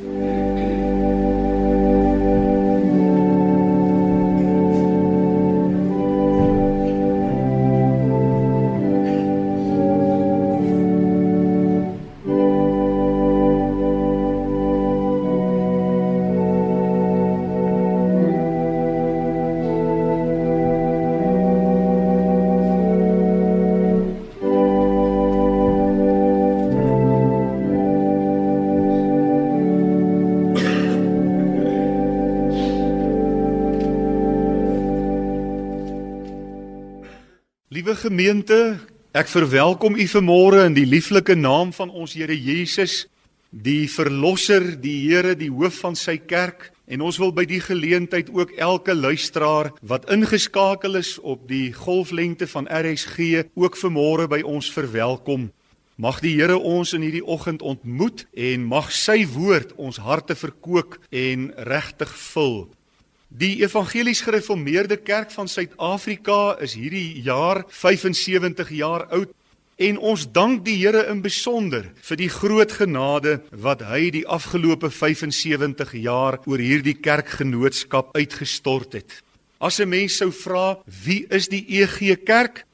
Liewe gemeente, ek verwelkom u vanmôre in die lieflike naam van ons Here Jesus, die verlosser, die Here, die hoof van sy kerk. En ons wil by die geleentheid ook elke luisteraar wat ingeskakel is op die golflengte van RSG ook vanmôre by ons verwelkom. Mag die Here ons in hierdie oggend ontmoet en mag sy woord ons harte verkoop en regtig vul. Die Evangelies Gereformeerde Kerk van Suid-Afrika is hierdie jaar 75 jaar oud en ons dank die Here in besonder vir die groot genade wat hy die afgelope 75 jaar oor hierdie kerkgenootskap uitgestort het. As 'n mens sou vra, wie is die EG Kerk?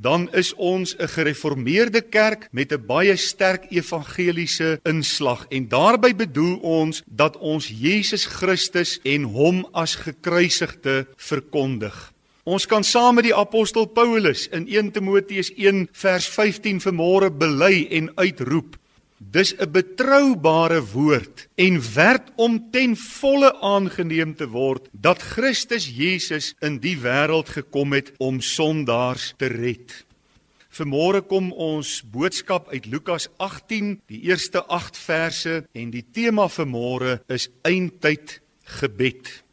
Dan is ons 'n gereformeerde kerk met 'n baie sterk evangeliese inslag en daarby bedoel ons dat ons Jesus Christus en hom as gekruisigde verkondig. Ons kan saam met die apostel Paulus in 1 Timoteus 1 vers 15 vanmôre bely en uitroep Dis 'n betroubare woord en werd om ten volle aangeneem te word dat Christus Jesus in die wêreld gekom het om sondaars te red. Vanmôre kom ons boodskap uit Lukas 18, die eerste 8 verse en die tema vanmôre is eindtyd gebed.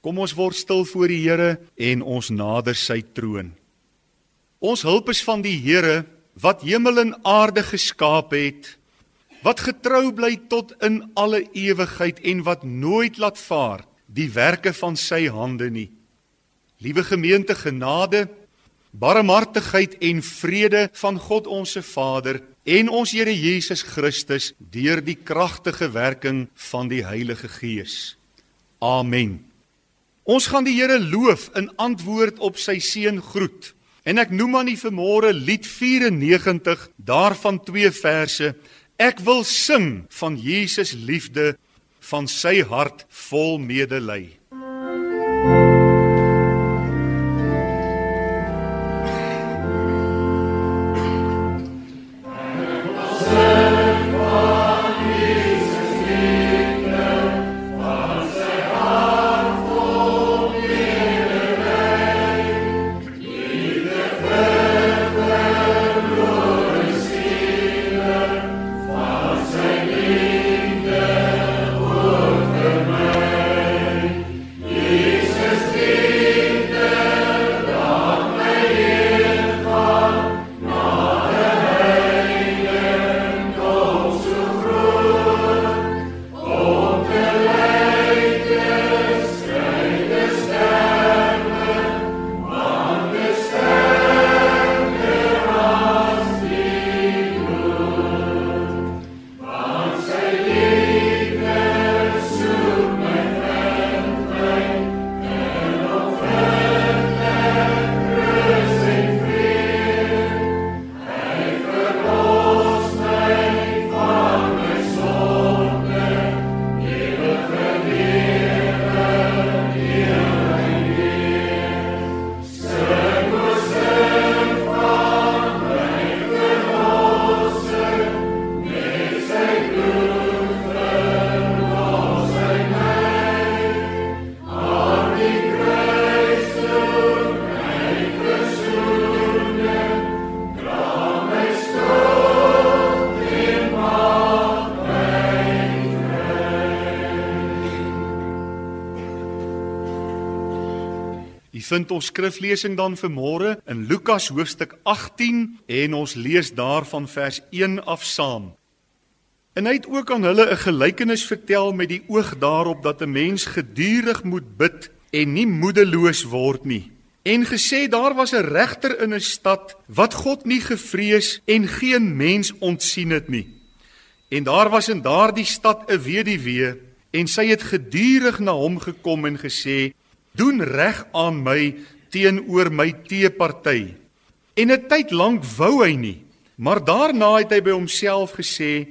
Kom ons word stil voor die Here en ons nader sy troon. Ons hulp is van die Here wat hemel en aarde geskaap het wat getrou bly tot in alle ewigheid en wat nooit laat vaar die werke van sy hande nie. Liewe gemeente genade, barmhartigheid en vrede van God ons se Vader en ons Here Jesus Christus deur die kragtige werking van die Heilige Gees. Amen. Ons gaan die Here loof in antwoord op sy seun groet. En ek noem aan u vanmôre lied 94 daarvan twee verse Ek wil sing van Jesus liefde van sy hart vol medelee. Vind ons skriflesing dan vanmôre in Lukas hoofstuk 18 en ons lees daarvan vers 1 af saam. En hy het ook aan hulle 'n gelykenis vertel met die oog daarop dat 'n mens gedurig moet bid en nie moedeloos word nie. En gesê daar was 'n regter in 'n stad wat God nie gevrees en geen mens ontsien het nie. En daar was in daardie stad 'n weduwee en sy het gedurig na hom gekom en gesê: "Doen reg aan my teenoor my teeparty." En 'n tyd lank wou hy nie, maar daarna het hy by homself gesê: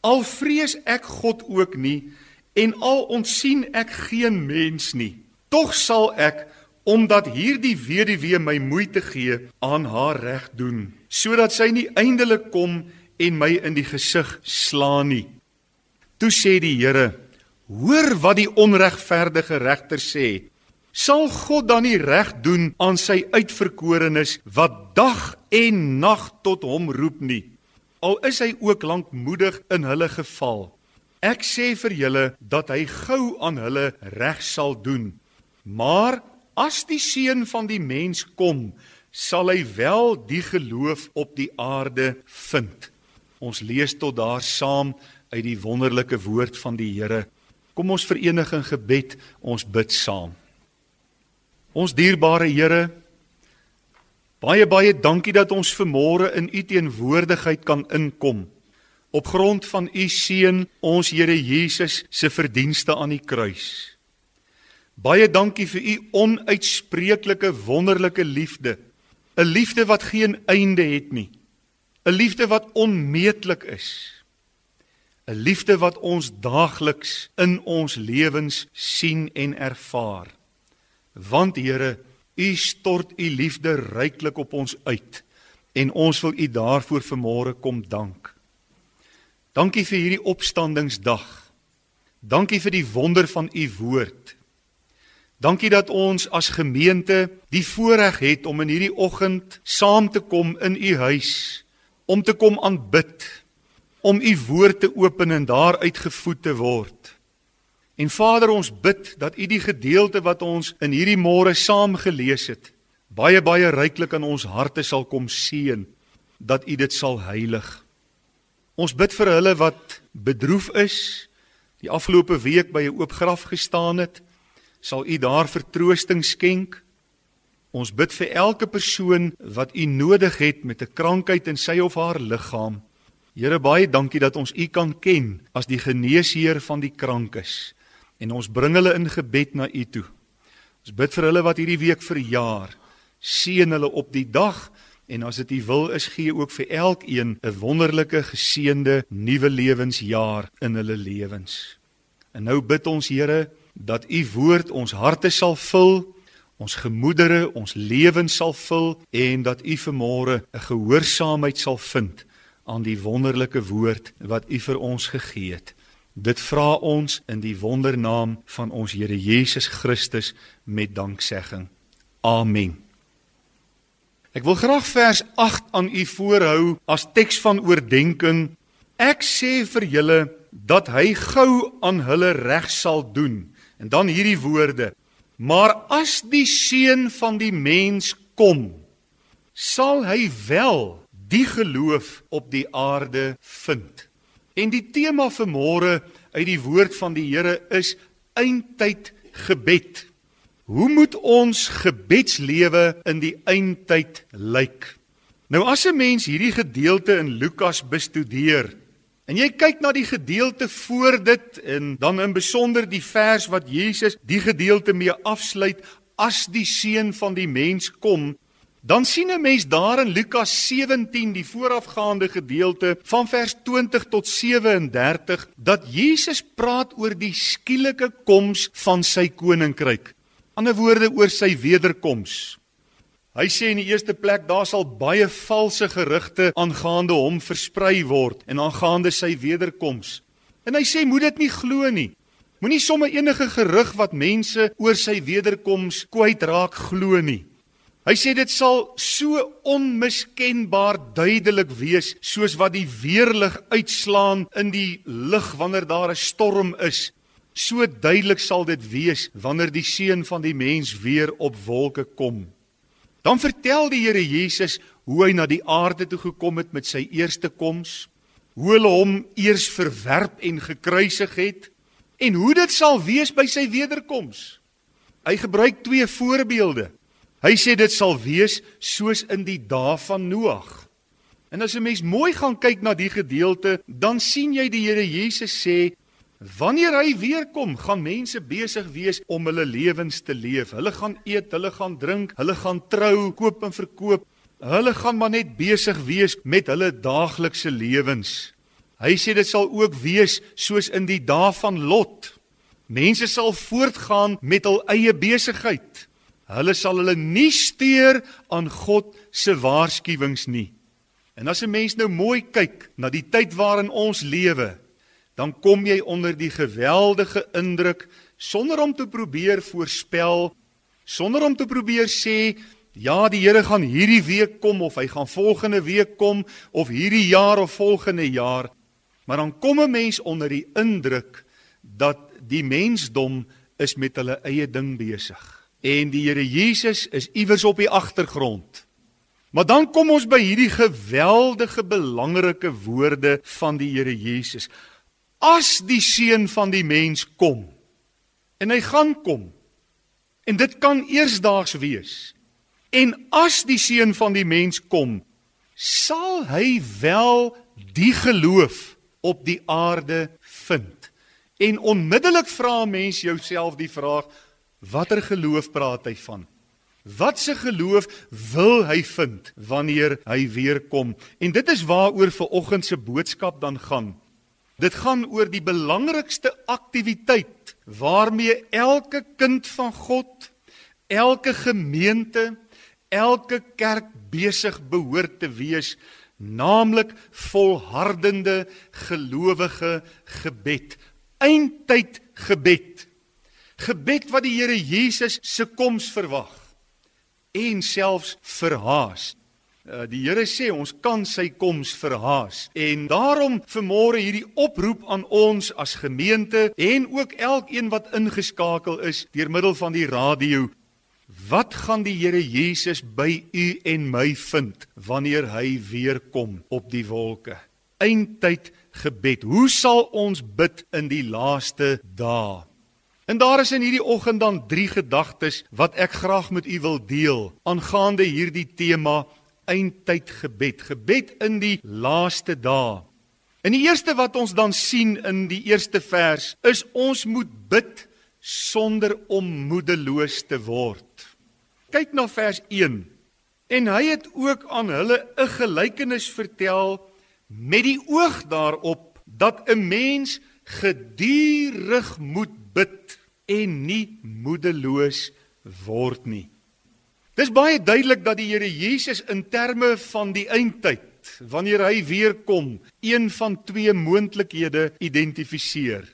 "Al vrees ek God ook nie en al ontsien ek geen mens nie, tog sal ek omdat hierdie weduwee my moeite gee aan haar reg doen sodat sy nie eindelik kom en my in die gesig slaan nie toe sê die Here hoor wat die onregverdige regter sê sal God dan nie reg doen aan sy uitverkorenes wat dag en nag tot hom roep nie al is hy ook lankmoedig in hulle geval ek sê vir julle dat hy gou aan hulle reg sal doen maar As die seun van die mens kom, sal hy wel die geloof op die aarde vind. Ons lees tot daar saam uit die wonderlike woord van die Here. Kom ons verenig in gebed, ons bid saam. Ons dierbare Here, baie baie dankie dat ons vanmôre in U teenwoordigheid kan inkom op grond van U seun, ons Here Jesus se verdienste aan die kruis. Baie dankie vir u onuitspreeklike wonderlike liefde. 'n Liefde wat geen einde het nie. 'n Liefde wat onmeetlik is. 'n Liefde wat ons daagliks in ons lewens sien en ervaar. Want Here, u stort u liefde ryklik op ons uit en ons wil u daarvoor vanmôre kom dank. Dankie vir hierdie opstandingsdag. Dankie vir die wonder van u woord. Dankie dat ons as gemeente die voorreg het om in hierdie oggend saam te kom in u huis om te kom aanbid, om u woord te open en daaruit gevoed te word. En Vader, ons bid dat u die gedeelte wat ons in hierdie môre saam gelees het, baie baie ryklik in ons harte sal kom seën, dat u dit sal heilig. Ons bid vir hulle wat bedroef is, die afgelope week by 'n oop graf gestaan het, sal u daar vertroosting skenk. Ons bid vir elke persoon wat u nodig het met 'n krankheid in sy of haar liggaam. Here baie dankie dat ons u kan ken as die geneesheer van die krankes en ons bring hulle in gebed na u toe. Ons bid vir hulle wat hierdie week verjaar. Seën hulle op die dag en as dit u wil is gee ook vir elkeen 'n wonderlike geseënde nuwe lewensjaar in hulle lewens. En nou bid ons Here dat u woord ons harte sal vul, ons gemoedere, ons lewens sal vul en dat u vermore 'n gehoorsaamheid sal vind aan die wonderlike woord wat u vir ons gegee het. Dit vra ons in die wondernaam van ons Here Jesus Christus met danksegging. Amen. Ek wil graag vers 8 aan u voorhou as teks van oordeenking. Ek sê vir julle dat hy gou aan hulle reg sal doen. En dan hierdie woorde: Maar as die seun van die mens kom, sal hy wel die geloof op die aarde vind. En die tema vir môre uit die woord van die Here is eindtyd gebed. Hoe moet ons gebedslewe in die eindtyd lyk? Nou as 'n mens hierdie gedeelte in Lukas bestudeer, En jy kyk na die gedeelte voor dit en dan in besonder die vers wat Jesus die gedeelte mee afsluit as die seun van die mens kom, dan sien 'n mens daar in Lukas 17 die voorafgaande gedeelte van vers 20 tot 37 dat Jesus praat oor die skielike koms van sy koninkryk. Ander woorde oor sy wederkoms. Hy sê in die eerste plek daar sal baie valse gerugte aangaande hom versprei word en aangaande sy wederkoms. En hy sê moet dit nie glo nie. Moenie sommer enige gerug wat mense oor sy wederkoms kwyt raak glo nie. Hy sê dit sal so onmiskenbaar duidelik wees soos wat die weerlig uitslaan in die lug wanneer daar 'n storm is. So duidelik sal dit wees wanneer die seun van die mens weer op wolke kom. Dan vertel die Here Jesus hoe hy na die aarde toe gekom het met sy eerste koms, hoe hulle hom eers verwerp en gekruisig het en hoe dit sal wees by sy wederkoms. Hy gebruik twee voorbeelde. Hy sê dit sal wees soos in die dae van Noag. En as 'n mens mooi gaan kyk na die gedeelte, dan sien jy die Here Jesus sê Wanneer hy weer kom, gaan mense besig wees om hulle lewens te leef. Hulle gaan eet, hulle gaan drink, hulle gaan trou, koop en verkoop. Hulle gaan maar net besig wees met hulle daaglikse lewens. Hy sê dit sal ook wees soos in die dae van Lot. Mense sal voortgaan met hul eie besigheid. Hulle sal hulle nie steur aan God se waarskuwings nie. En as 'n mens nou mooi kyk na die tyd waarin ons lewe, dan kom jy onder die geweldige indruk sonder om te probeer voorspel, sonder om te probeer sê ja, die Here gaan hierdie week kom of hy gaan volgende week kom of hierdie jaar of volgende jaar. Maar dan kom 'n mens onder die indruk dat die mensdom is met hulle eie ding besig en die Here Jesus is iewers op die agtergrond. Maar dan kom ons by hierdie geweldige belangrike woorde van die Here Jesus. As die seun van die mens kom en hy gaan kom en dit kan eersdaags wees. En as die seun van die mens kom, sal hy wel die geloof op die aarde vind. En onmiddellik vra mens jouself die vraag: watter geloof praat hy van? Wat se geloof wil hy vind wanneer hy weer kom? En dit is waaroor ver oggend se boodskap dan gaan. Dit gaan oor die belangrikste aktiwiteit waarmee elke kind van God, elke gemeente, elke kerk besig behoort te wees naamlik volhardende gelowige gebed eindtyd gebed gebed wat die Here Jesus se koms verwag en selfs verhaas uh, die Here sê ons kan sy koms verhaas en daarom vermôre hierdie oproep aan ons as gemeente en ook elkeen wat ingeskakel is deur middel van die radio Wat gaan die Here Jesus by u en my vind wanneer hy weer kom op die wolke? Eindtyd gebed. Hoe sal ons bid in die laaste dae? En daar is in hierdie oggend dan drie gedagtes wat ek graag met u wil deel aangaande hierdie tema eindtyd gebed. Gebed in die laaste dae. En die eerste wat ons dan sien in die eerste vers is ons moet bid sonder om moedeloos te word. Kyk na vers 1. En hy het ook aan hulle 'n gelykenis vertel met die oog daarop dat 'n mens gedurig moet bid en nie moedeloos word nie. Dis baie duidelik dat die Here Jesus in terme van die eindtyd, wanneer hy weer kom, een van twee moontlikhede identifiseer.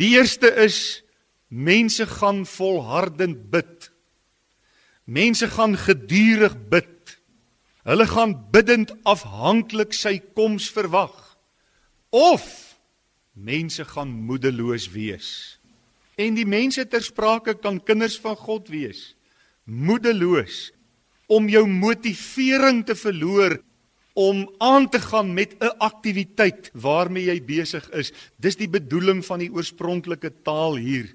Die eerste is mense gaan volhardend bid. Mense gaan gedurig bid. Hulle gaan biddend afhanklik sy koms verwag. Of mense gaan moedeloos wees. En die mense ter sprake kan kinders van God wees. Moedeloos om jou motivering te verloor om aan te gaan met 'n aktiwiteit waarmee jy besig is. Dis die bedoeling van die oorspronklike taal hier.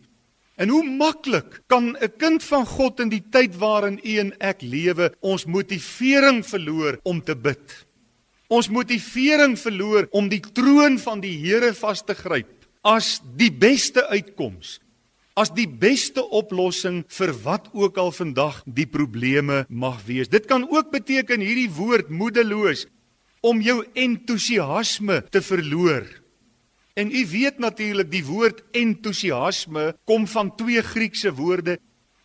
En hoe maklik kan 'n kind van God in die tyd waarin u en ek lewe, ons motivering verloor om te bid. Ons motivering verloor om die troon van die Here vas te gryp as die beste uitkoms. As die beste oplossing vir wat ook al vandag die probleme mag wees. Dit kan ook beteken hierdie woord moedeloos om jou entoesiasme te verloor. En u weet natuurlik die woord entoesiasme kom van twee Griekse woorde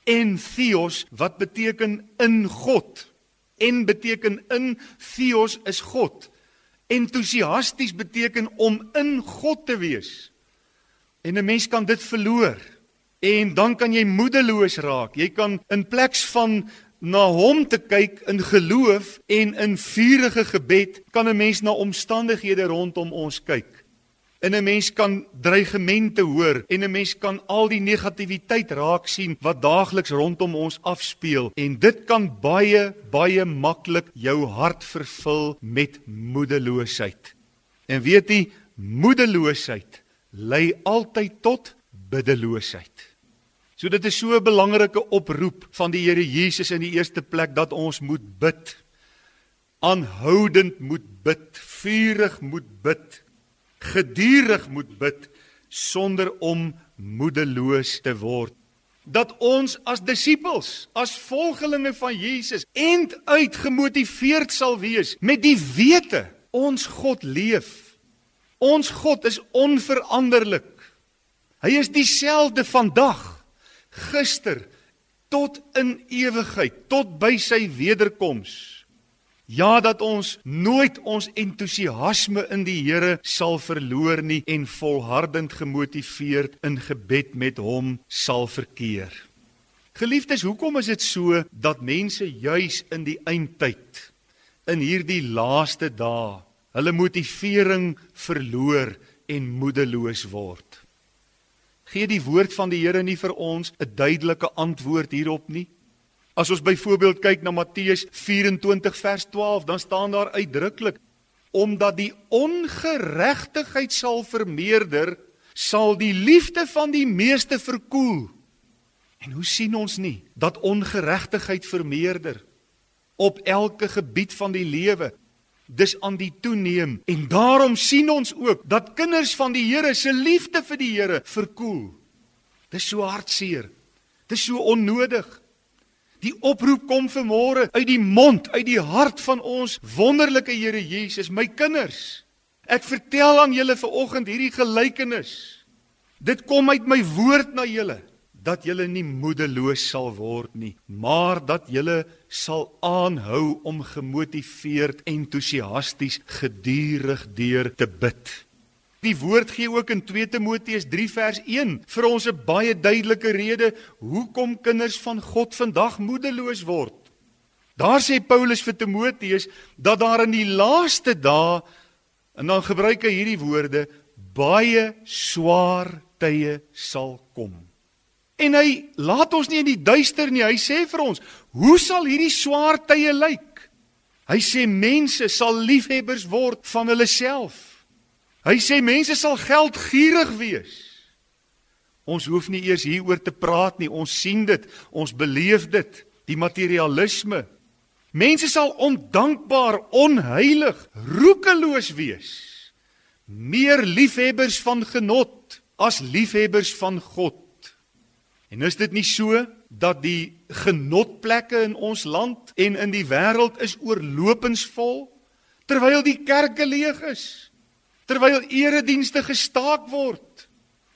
en theos wat beteken in God. En beteken in theos is God. Entoesiasties beteken om in God te wees. En 'n mens kan dit verloor en dan kan jy moedeloos raak. Jy kan in plek van na hom te kyk in geloof en in vurige gebed kan 'n mens na omstandighede rondom ons kyk. En 'n mens kan dreigemente hoor en 'n mens kan al die negatiwiteit raak sien wat daagliks rondom ons afspeel en dit kan baie baie maklik jou hart vervul met moedeloosheid. En weet jy, moedeloosheid lei altyd tot biddeloosheid. So dit is so 'n belangrike oproep van die Here Jesus in die eerste plek dat ons moet bid. aanhoudend moet bid, vurig moet bid, gedurig moet bid sonder om moedeloos te word. Dat ons as disippels, as volgelinge van Jesus, end uit gemotiveerd sal wees met die wete ons God leef. Ons God is onveranderlik. Hy is dieselfde vandag, gister tot in ewigheid, tot by sy wederkoms. Ja dat ons nooit ons entoesiasme in die Here sal verloor nie en volhardend gemotiveerd in gebed met hom sal verkeer. Geliefdes, hoekom is dit so dat mense juis in die eindtyd in hierdie laaste dae hulle motivering verloor en moedeloos word? Gee die woord van die Here nie vir ons 'n duidelike antwoord hierop nie? As ons byvoorbeeld kyk na Matteus 24 vers 12, dan staan daar uitdruklik omdat die ongeregtigheid sal vermeerder, sal die liefde van die meeste verkoel. En hoe sien ons nie dat ongeregtigheid vermeerder op elke gebied van die lewe? Dis aan die toeneem en daarom sien ons ook dat kinders van die Here se liefde vir die Here verkoel. Dis so hartseer. Dis so onnodig. Die oproep kom vanmôre uit die mond, uit die hart van ons wonderlike Here Jesus, my kinders. Ek vertel aan julle vanoggend hierdie gelykenis. Dit kom uit my woord na julle dat julle nie moedeloos sal word nie, maar dat julle sal aanhou om gemotiveerd, entoesiasties, gedurig deur te bid. Die woord gee ook in 2 Timoteus 3 vers 1 vir ons 'n baie duidelike rede hoekom kinders van God vandag moedeloos word. Daar sê Paulus vir Timoteus dat daar in die laaste dae en dan gebruik hy hierdie woorde baie swaar tye sal kom. En hy laat ons nie in die duister nie. Hy sê vir ons, hoe sal hierdie swaar tye lyk? Hy sê mense sal liefhebbers word van hulle self. Hy sê mense sal geldgierig wees. Ons hoef nie eers hieroor te praat nie. Ons sien dit, ons beleef dit, die materialisme. Mense sal ondankbaar, onheilig, roekeloos wees. Meer liefhebbers van genot as liefhebbers van God. En is dit nie so dat die genotplekke in ons land en in die wêreld is oorlopensvol terwyl die kerke leeg is? terwyl eredienste gestaak word,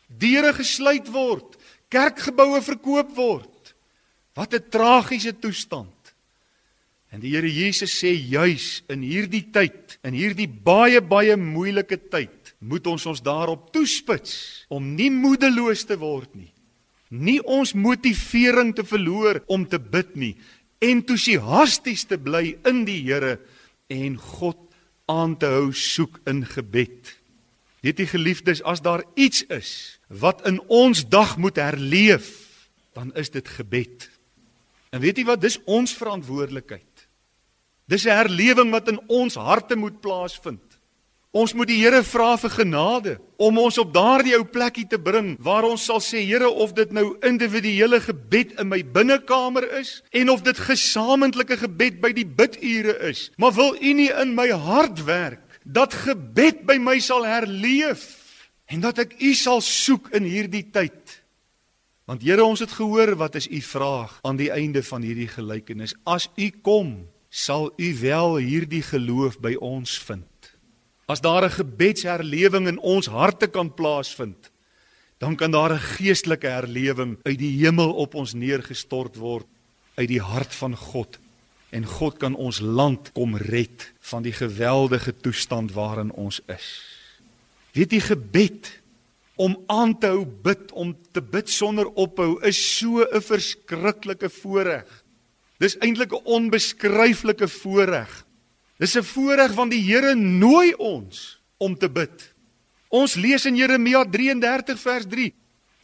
deure gesluit word, kerkgeboue verkoop word. Wat 'n tragiese toestand. En die Here Jesus sê juis in hierdie tyd, in hierdie baie baie moeilike tyd, moet ons ons daarop toespits om nie moedeloos te word nie. Nie ons motivering te verloor om te bid nie, entoesiasties te bly in die Here en God aan te hou soek in gebed. Weet jy geliefdes, as daar iets is wat in ons dag moet herleef, dan is dit gebed. En weet jy wat, dis ons verantwoordelikheid. Dis 'n herlewing wat in ons harte moet plaasvind. Ons moet die Here vra vir genade om ons op daardie ou plekkie te bring waar ons sal sê Here of dit nou individuele gebed in my binnekamer is en of dit gesamentlike gebed by die bidure is maar wil U nie in my hart werk dat gebed by my sal herleef en dat ek U sal soek in hierdie tyd? Want Here ons het gehoor wat is U vraag aan die einde van hierdie gelykenis. As U kom sal U wel hierdie geloof by ons vind As daar 'n gebedsherlewing in ons harte kan plaasvind, dan kan daar 'n geestelike herlewing uit die hemel op ons neergestort word uit die hart van God en God kan ons land kom red van die geweldige toestand waarin ons is. Weet jy gebed om aan te hou bid om te bid sonder ophou is so 'n verskriklike voorreg. Dis eintlik 'n onbeskryflike voorreg Dis 'n voorreg van die Here nooi ons om te bid. Ons lees in Jeremia 33 vers 3: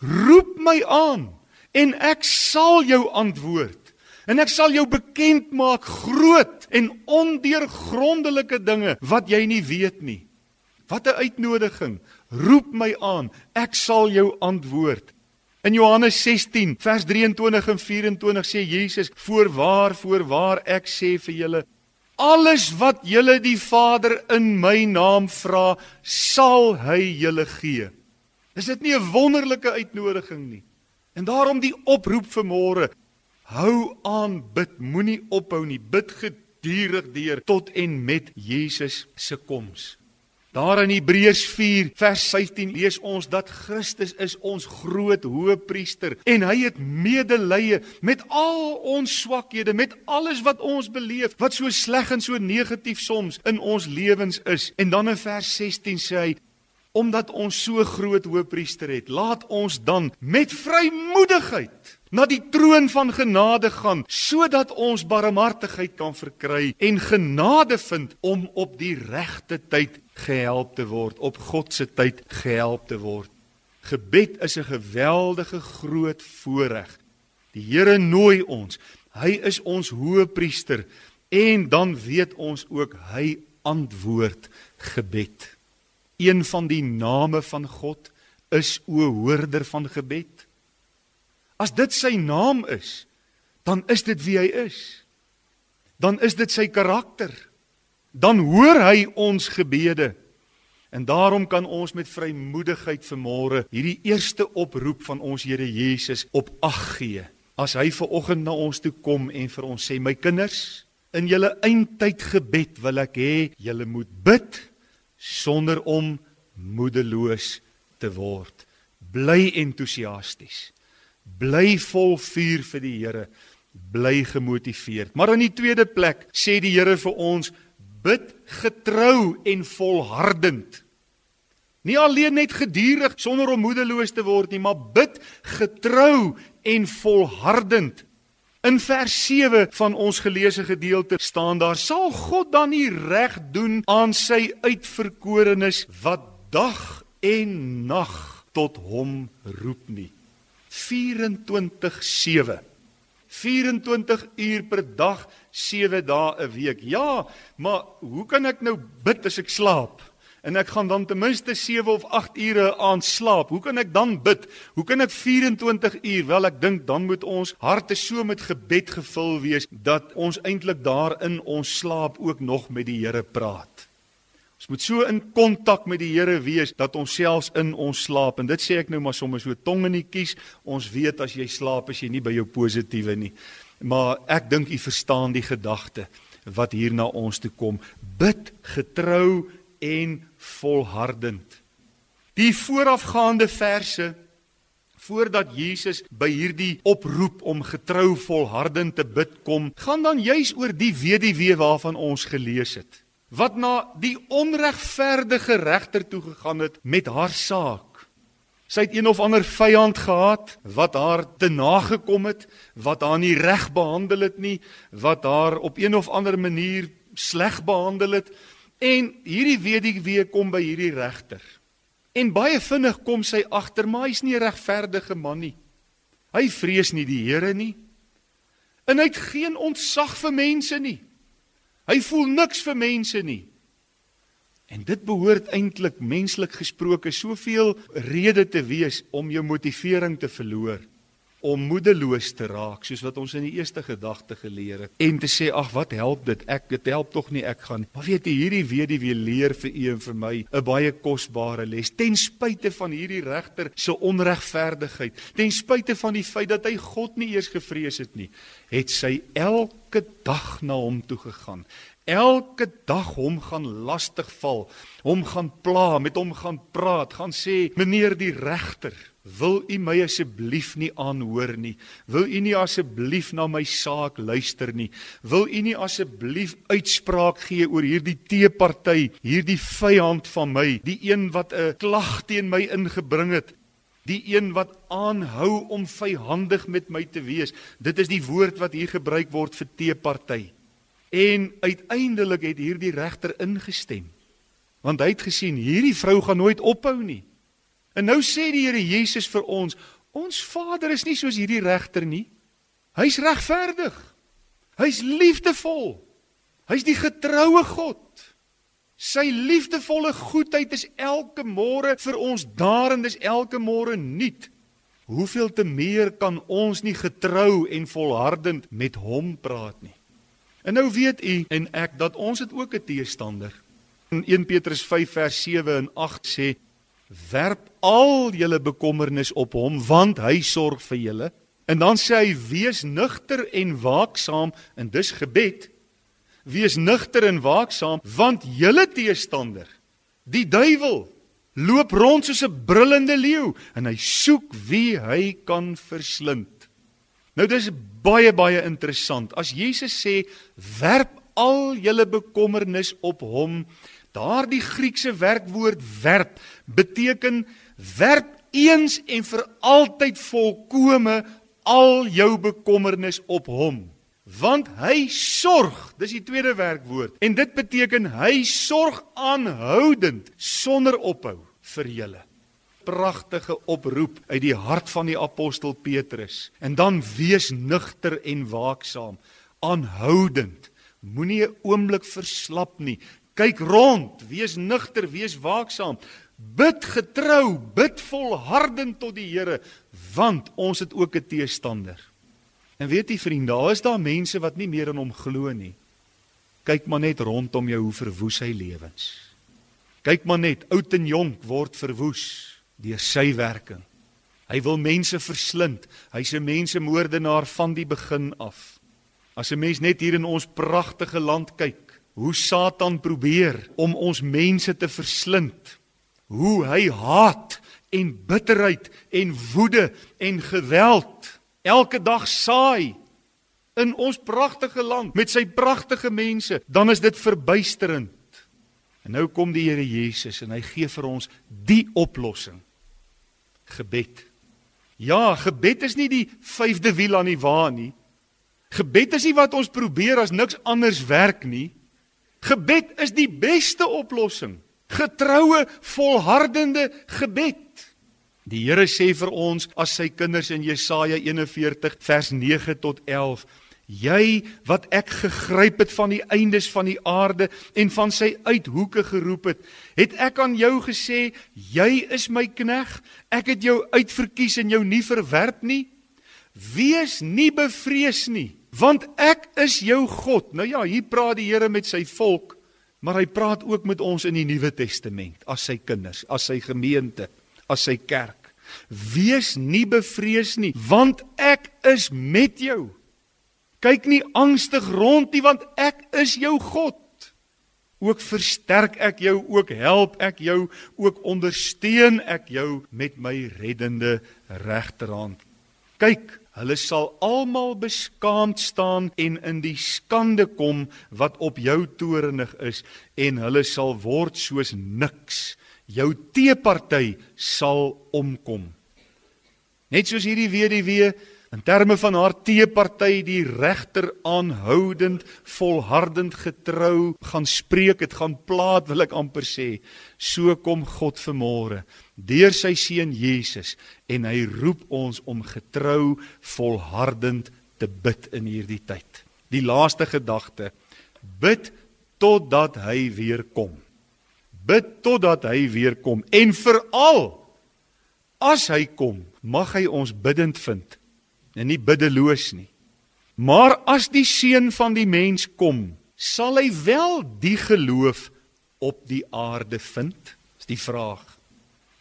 Roep my aan en ek sal jou antwoord en ek sal jou bekend maak groot en ondeurgrondelike dinge wat jy nie weet nie. Wat 'n uitnodiging. Roep my aan, ek sal jou antwoord. In Johannes 16 vers 23 en 24 sê Jesus: Voorwaar, voorwaar ek sê vir julle Alles wat julle die Vader in my naam vra, sal hy julle gee. Is dit nie 'n wonderlike uitnodiging nie? En daarom die oproep vir môre. Hou aan bid, moenie ophou nie. Bid gedurig deur tot en met Jesus se koms. Daar in Hebreërs 4 vers 15 lees ons dat Christus is ons groot hoëpriester en hy het medelee met al ons swakhede, met alles wat ons beleef, wat so sleg en so negatief soms in ons lewens is. En dan in vers 16 sê hy omdat ons so groot hoëpriester het, laat ons dan met vrymoedigheid na die troon van genade gaan sodat ons barmhartigheid kan verkry en genade vind om op die regte tyd gehelp te word, op God se tyd gehelp te word. Gebed is 'n geweldige groot voorreg. Die Here nooi ons. Hy is ons hoëpriester en dan weet ons ook hy antwoord gebed. Een van die name van God is o hoorder van gebed. As dit sy naam is, dan is dit wie hy is. Dan is dit sy karakter dan hoor hy ons gebede. En daarom kan ons met vrymoedigheid vanmôre hierdie eerste oproep van ons Here Jesus op ag gee. As hy ver oggend na ons toe kom en vir ons sê: "My kinders, in julle eindtyd gebed wil ek hê julle moet bid sonder om moedeloos te word. Bly entoesiasties. Bly vol vuur vir die Here. Bly gemotiveerd." Maar in die tweede plek sê die Here vir ons: bid getrou en volhardend. Nie alleen net gedurig sonder om moedeloos te word nie, maar bid getrou en volhardend. In vers 7 van ons geleesde gedeelte staan daar: "Sal God dan nie reg doen aan sy uitverkorenes wat dag en nag tot hom roep nie?" 24:7 24 uur per dag, 7 dae 'n week. Ja, maar hoe kan ek nou bid as ek slaap? En ek gaan dan ten minste 7 of 8 ure aan slaap. Hoe kan ek dan bid? Hoe kan ek 24 uur? Wel, ek dink dan moet ons harte so met gebed gevul wees dat ons eintlik daar in ons slaap ook nog met die Here praat. Ons moet so in kontak met die Here wees dat ons selfs in ons slaap en dit sê ek nou maar sommer so tong in die kies. Ons weet as jy slaap as jy nie by jou positiewe nie. Maar ek dink u verstaan die gedagte wat hier na ons toe kom. Bid getrou en volhardend. Die voorafgaande verse voordat Jesus by hierdie oproep om getrou volhardend te bid kom, gaan dan juis oor die weduwee waarvan ons gelees het wat na die onregverdige regter toe gegaan het met haar saak. Sy het een of ander vyand gehad wat haar te nagekom het, wat haar nie reg behandel het nie, wat haar op een of ander manier sleg behandel het. En hierdie weduwee kom by hierdie regter. En baie vinnig kom sy agter, maar hy's nie 'n regverdige man nie. Hy vrees nie die Here nie. En hy het geen ontzag vir mense nie. Hy voel niks vir mense nie. En dit behoort eintlik menslik gesproke soveel rede te wees om jou motivering te verloor om moedeloos te raak soos wat ons in die eerste gedagte geleer het en te sê ag wat help dit? Ek dit help tog nie ek gaan maar weet jy hierdie weduwee leer vir u en vir my 'n baie kosbare les ten spyte van hierdie regter se onregverdigheid ten spyte van die feit dat hy God nie eers gevrees het nie het sy elke dag na hom toe gegaan. Elke dag hom gaan lastigval hom gaan pla met hom gaan praat gaan sê meneer die regter Wil u my asseblief nie aanhoor nie? Wil u nie asseblief na my saak luister nie? Wil u nie asseblief uitspraak gee oor hierdie teeparty, hierdie vyand van my, die een wat 'n klag teen my ingebring het? Die een wat aanhou om vyhandig met my te wees. Dit is die woord wat hier gebruik word vir teeparty. En uiteindelik het hierdie regter ingestem. Want hy het gesien hierdie vrou gaan nooit ophou nie. En nou sê die Here Jesus vir ons, ons Vader is nie soos hierdie regter nie. Hy's regverdig. Hy's liefdevol. Hy's die getroue God. Sy liefdevolle goedheid is elke môre vir ons daar en dis elke môre nuut. Hoeveel te meer kan ons nie getrou en volhardend met hom praat nie. En nou weet u en ek dat ons het ook 'n teestander. In 1 Petrus 5 vers 7 en 8 sê: "Werp al julle bekommernis op hom, want hy sorg vir julle." En dan sê hy: "Wees nugter en waaksaam," en dis gebed. Wees nugter en waaksaam, want julle teestander, die duiwel, loop rond soos 'n brullende leeu en hy soek wie hy kan verslind. Nou dis baie baie interessant. As Jesus sê werp al julle bekommernis op hom, daardie Griekse werkwoord werp beteken werp eens en vir altyd volkome al jou bekommernis op hom. Want hy sorg, dis die tweede werkwoord. En dit beteken hy sorg aanhoudend sonder ophou vir julle. Pragtige oproep uit die hart van die apostel Petrus. En dan wees nugter en waaksaam, aanhoudend. Moenie 'n oomblik verslap nie. Kyk rond, wees nugter, wees waaksaam. Bid getrou, bid volhardend tot die Here, want ons het ook 'n teestander. En weet jy vriende, daar is daar mense wat nie meer in hom glo nie. Kyk maar net rondom jou hoe verwoes hy lewens. Kyk maar net, oud en jonk word verwoes deur sy werking. Hy wil mense verslind. Hy's 'n mensemoordenaar van die begin af. As 'n mens net hier in ons pragtige land kyk, hoe Satan probeer om ons mense te verslind. Hoe hy haat en bitterheid en woede en geweld elke dag saai in ons pragtige land met sy pragtige mense, dan is dit verbuisterend. En nou kom die Here Jesus en hy gee vir ons die oplossing. Gebed. Ja, gebed is nie die vyfde wiel aan die wa nie. Gebed is nie wat ons probeer as niks anders werk nie. Gebed is die beste oplossing. Getroue, volhardende gebed. Die Here sê vir ons as sy kinders in Jesaja 41 vers 9 tot 11 Jy wat ek gegryp het van die eindes van die aarde en van sy uithoeke geroep het, het ek aan jou gesê, jy is my knegg, ek het jou uitverkies en jou nie verwerp nie. Wees nie bevrees nie, want ek is jou God. Nou ja, hier praat die Here met sy volk, maar hy praat ook met ons in die Nuwe Testament as sy kinders, as sy gemeente, as sy kerk. Wees nie bevrees nie, want ek is met jou. Kyk nie angstig rond nie want ek is jou God. Ook versterk ek jou, ook help ek jou, ook ondersteun ek jou met my reddende regterhand. Kyk, hulle sal almal beskaamd staan en in die skande kom wat op jou torenig is en hulle sal word soos niks. Jou teeparty sal omkom. Net soos hierdie weduwee In terme van haar teeparty die regter aanhoudend volhardend getrou gaan spreek het gaan plaat wil ek amper sê so kom God vanmôre deur sy seun Jesus en hy roep ons om getrou volhardend te bid in hierdie tyd die laaste gedagte bid totdat hy weer kom bid totdat hy weer kom en veral as hy kom mag hy ons bidend vind en nie biddeloos nie. Maar as die seun van die mens kom, sal hy wel die geloof op die aarde vind? Is die vraag.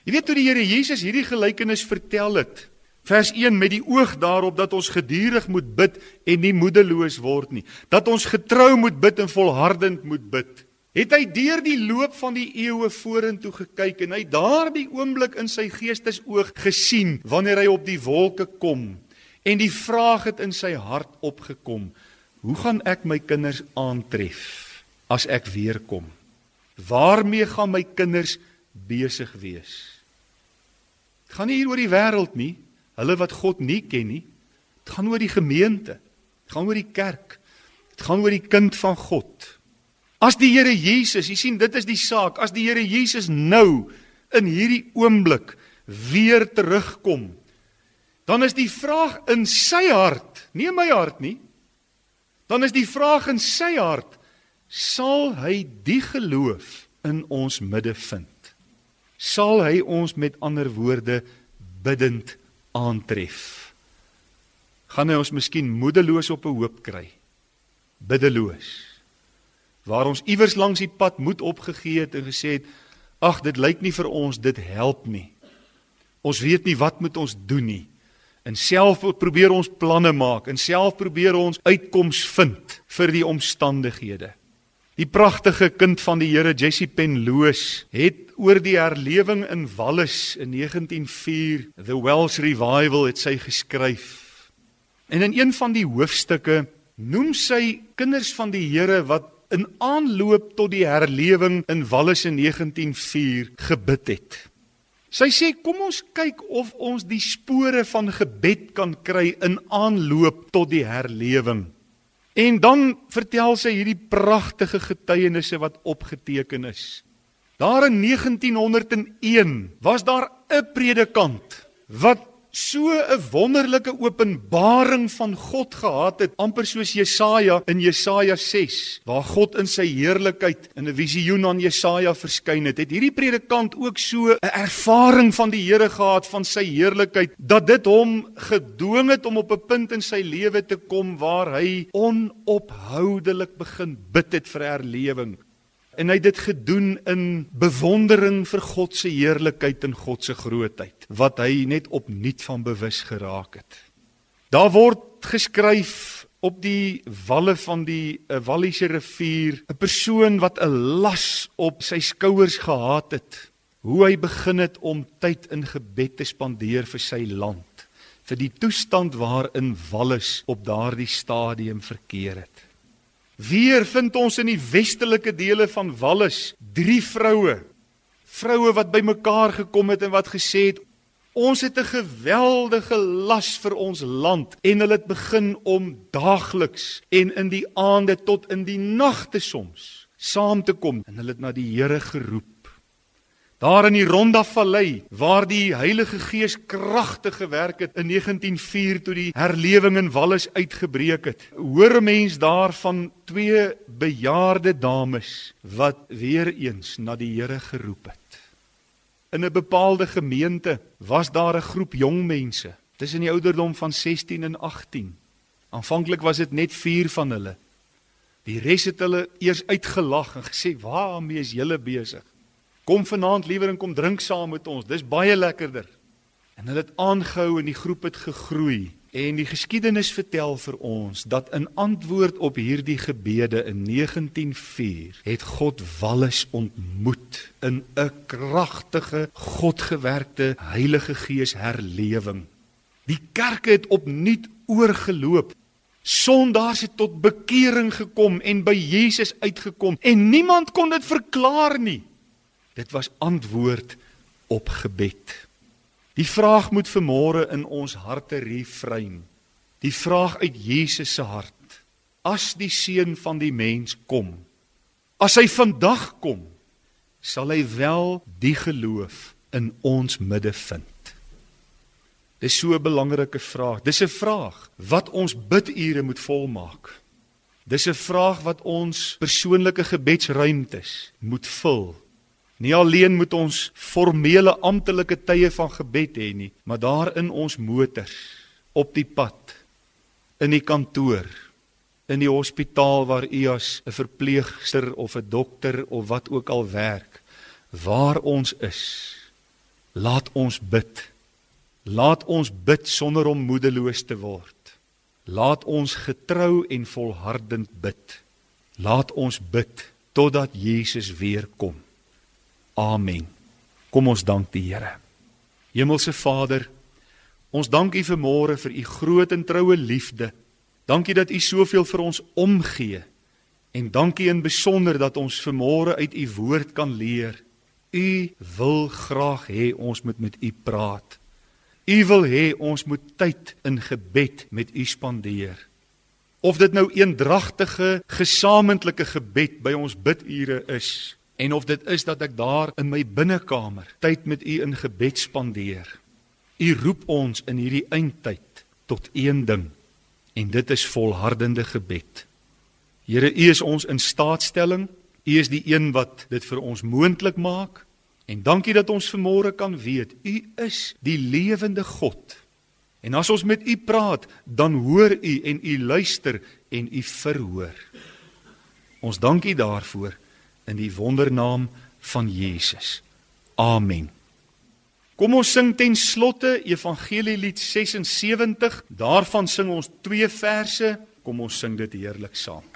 Jy weet hoe die Here Jesus hierdie gelykenis vertel het. Vers 1 met die oog daarop dat ons gedurig moet bid en nie moedeloos word nie. Dat ons getrou moet bid en volhardend moet bid. Het hy deur die loop van die eeue vorentoe gekyk en hy daardie oomblik in sy geestesoog gesien wanneer hy op die wolke kom En die vraag het in sy hart opgekom: Hoe gaan ek my kinders aantref as ek weer kom? Waarmee gaan my kinders besig wees? Dit gaan nie hier oor die wêreld nie, hulle wat God nie ken nie. Dit gaan oor die gemeente. Dit gaan oor die kerk. Dit gaan oor die kind van God. As die Here Jesus, jy sien dit is die saak, as die Here Jesus nou in hierdie oomblik weer terugkom dan is die vraag in sy hart, nie in my hart nie. Dan is die vraag in sy hart, sal hy die geloof in ons midde vind? Sal hy ons met ander woorde biddend aantref? Gaan hy ons miskien moedeloos op 'n hoop kry? biddeloos. Waar ons iewers langs die pad moed opgegee het en gesê het: "Ag, dit lyk nie vir ons dit help nie. Ons weet nie wat moet ons doen nie." En self probeer ons planne maak en self probeer ons uitkoms vind vir die omstandighede. Die pragtige kind van die Here Jessie Penloos het oor die herlewing in Wallis in 1904 The Welsh Revival het sy geskryf. En in een van die hoofstukke noem sy kinders van die Here wat in aanloop tot die herlewing in Wallis in 1904 gebid het. Sy sê kom ons kyk of ons die spore van gebed kan kry in aanloop tot die herlewing. En dan vertel sy hierdie pragtige getuienisse wat opgeteken is. Daar in 1901 was daar 'n predikant wat so 'n wonderlike openbaring van God gehad het, amper soos Jesaja in Jesaja 6, waar God in sy heerlikheid in 'n visioen aan Jesaja verskyn het. Het hierdie predikant ook so 'n ervaring van die Here gehad van sy heerlikheid dat dit hom gedwing het om op 'n punt in sy lewe te kom waar hy onophoudelik begin bid het vir herlewing. En hy het dit gedoen in bewondering vir God se heerlikheid en God se grootheid wat hy net opnuut van bewus geraak het. Daar word geskryf op die walle van die uh, Walliese rivier 'n persoon wat 'n las op sy skouers gehad het, hoe hy begin het om tyd in gebed te spandeer vir sy land, vir die toestand waarin Wallis op daardie stadium verkeer het. Weer vind ons in die westelike dele van Wallis drie vroue. Vroue wat bymekaar gekom het en wat gesê het ons het 'n geweldige las vir ons land en hulle het begin om daagliks en in die aande tot in die nagte soms saam te kom en hulle het na die Here geroep. Daar in die Ronda Vallei waar die Heilige Gees kragtig gewerk het in 1904 toe die herlewing in Wallis uitgebreek het. Hoor 'n mens daar van twee bejaarde dames wat weer eens na die Here geroep het. In 'n bepaalde gemeente was daar 'n groep jong mense tussen die ouderdom van 16 en 18. Aanvanklik was dit net 4 van hulle. Die res het hulle eers uitgelag en gesê: "Waarmee is julle besig?" Kom vanaand liewer en kom drink saam met ons. Dis baie lekkerder. En hulle het aangehou en die groep het gegroei. En die geskiedenis vertel vir ons dat in antwoord op hierdie gebede in 1904 het God Wallis ontmoet in 'n kragtige Godgewerkte Heilige Gees herlewing. Die kerk het opnuut oorgeloop. Sondaars het tot bekering gekom en by Jesus uitgekom en niemand kon dit verklaar nie. Dit was antwoord op gebed. Die vraag moet vermôre in ons harte refrein. Die vraag uit Jesus se hart. As die seun van die mens kom, as hy vandag kom, sal hy wel die geloof in ons midde vind. Dis so 'n belangrike vraag. Dis 'n vraag wat ons bidure moet volmaak. Dis 'n vraag wat ons persoonlike gebedsruimtes moet vul Nie alleen moet ons formele amptelike tye van gebed hê nie, maar daar in ons motors, op die pad, in die kantoor, in die hospitaal waar u as 'n verpleegster of 'n dokter of wat ook al werk, waar ons is, laat ons bid. Laat ons bid sonder om moedeloos te word. Laat ons getrou en volhardend bid. Laat ons bid totdat Jesus weer kom. Amen. Kom ons dank die Here. Hemelse Vader, ons dank U vir môre vir U groot en troue liefde. Dankie dat U soveel vir ons omgee. En dankie in besonder dat ons vir môre uit U woord kan leer. U wil graag hê ons moet met U praat. U wil hê ons moet tyd in gebed met U spandeer. Of dit nou eendragtige gesamentlike gebed by ons bidure is en of dit is dat ek daar in my binnekamer tyd met u in gebed spandeer. U roep ons in hierdie eindtyd tot een ding en dit is volhardende gebed. Here, u is ons in staatstelling. U is die een wat dit vir ons moontlik maak. En dankie dat ons vanmôre kan weet u is die lewende God. En as ons met U praat, dan hoor U en U luister en U verhoor. Ons dank U daarvoor in die wondernaam van Jesus. Amen. Kom ons sing ten slotte Evangelielied 76. Daarvan sing ons twee verse. Kom ons sing dit heerlik saam.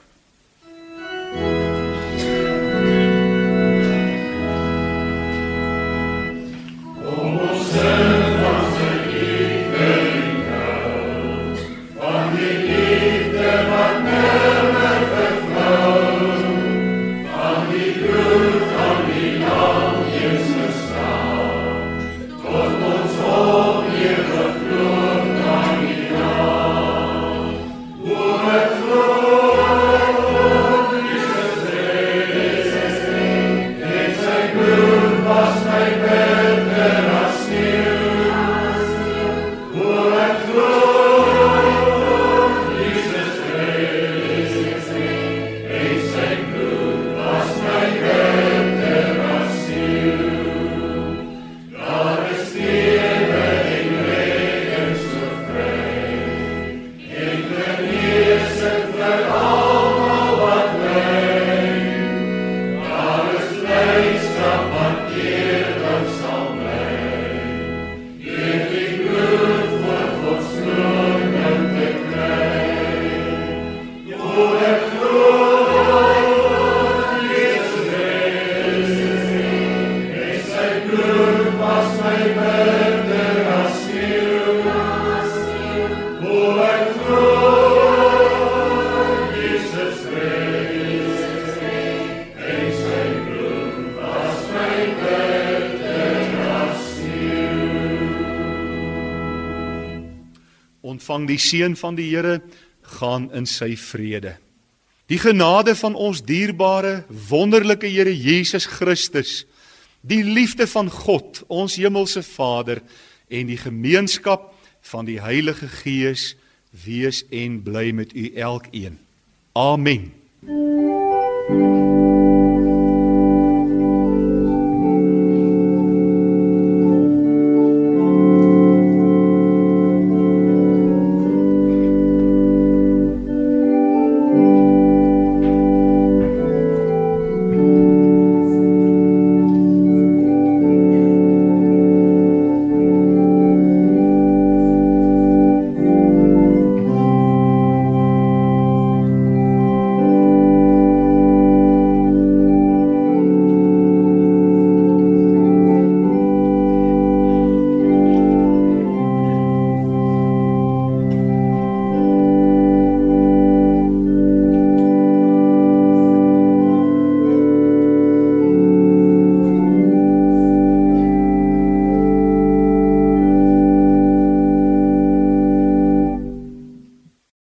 Die seën van die Here, gaan in sy vrede. Die genade van ons dierbare, wonderlike Here Jesus Christus, die liefde van God, ons hemelse Vader en die gemeenskap van die Heilige Gees wees en bly met u elkeen. Amen. Mm.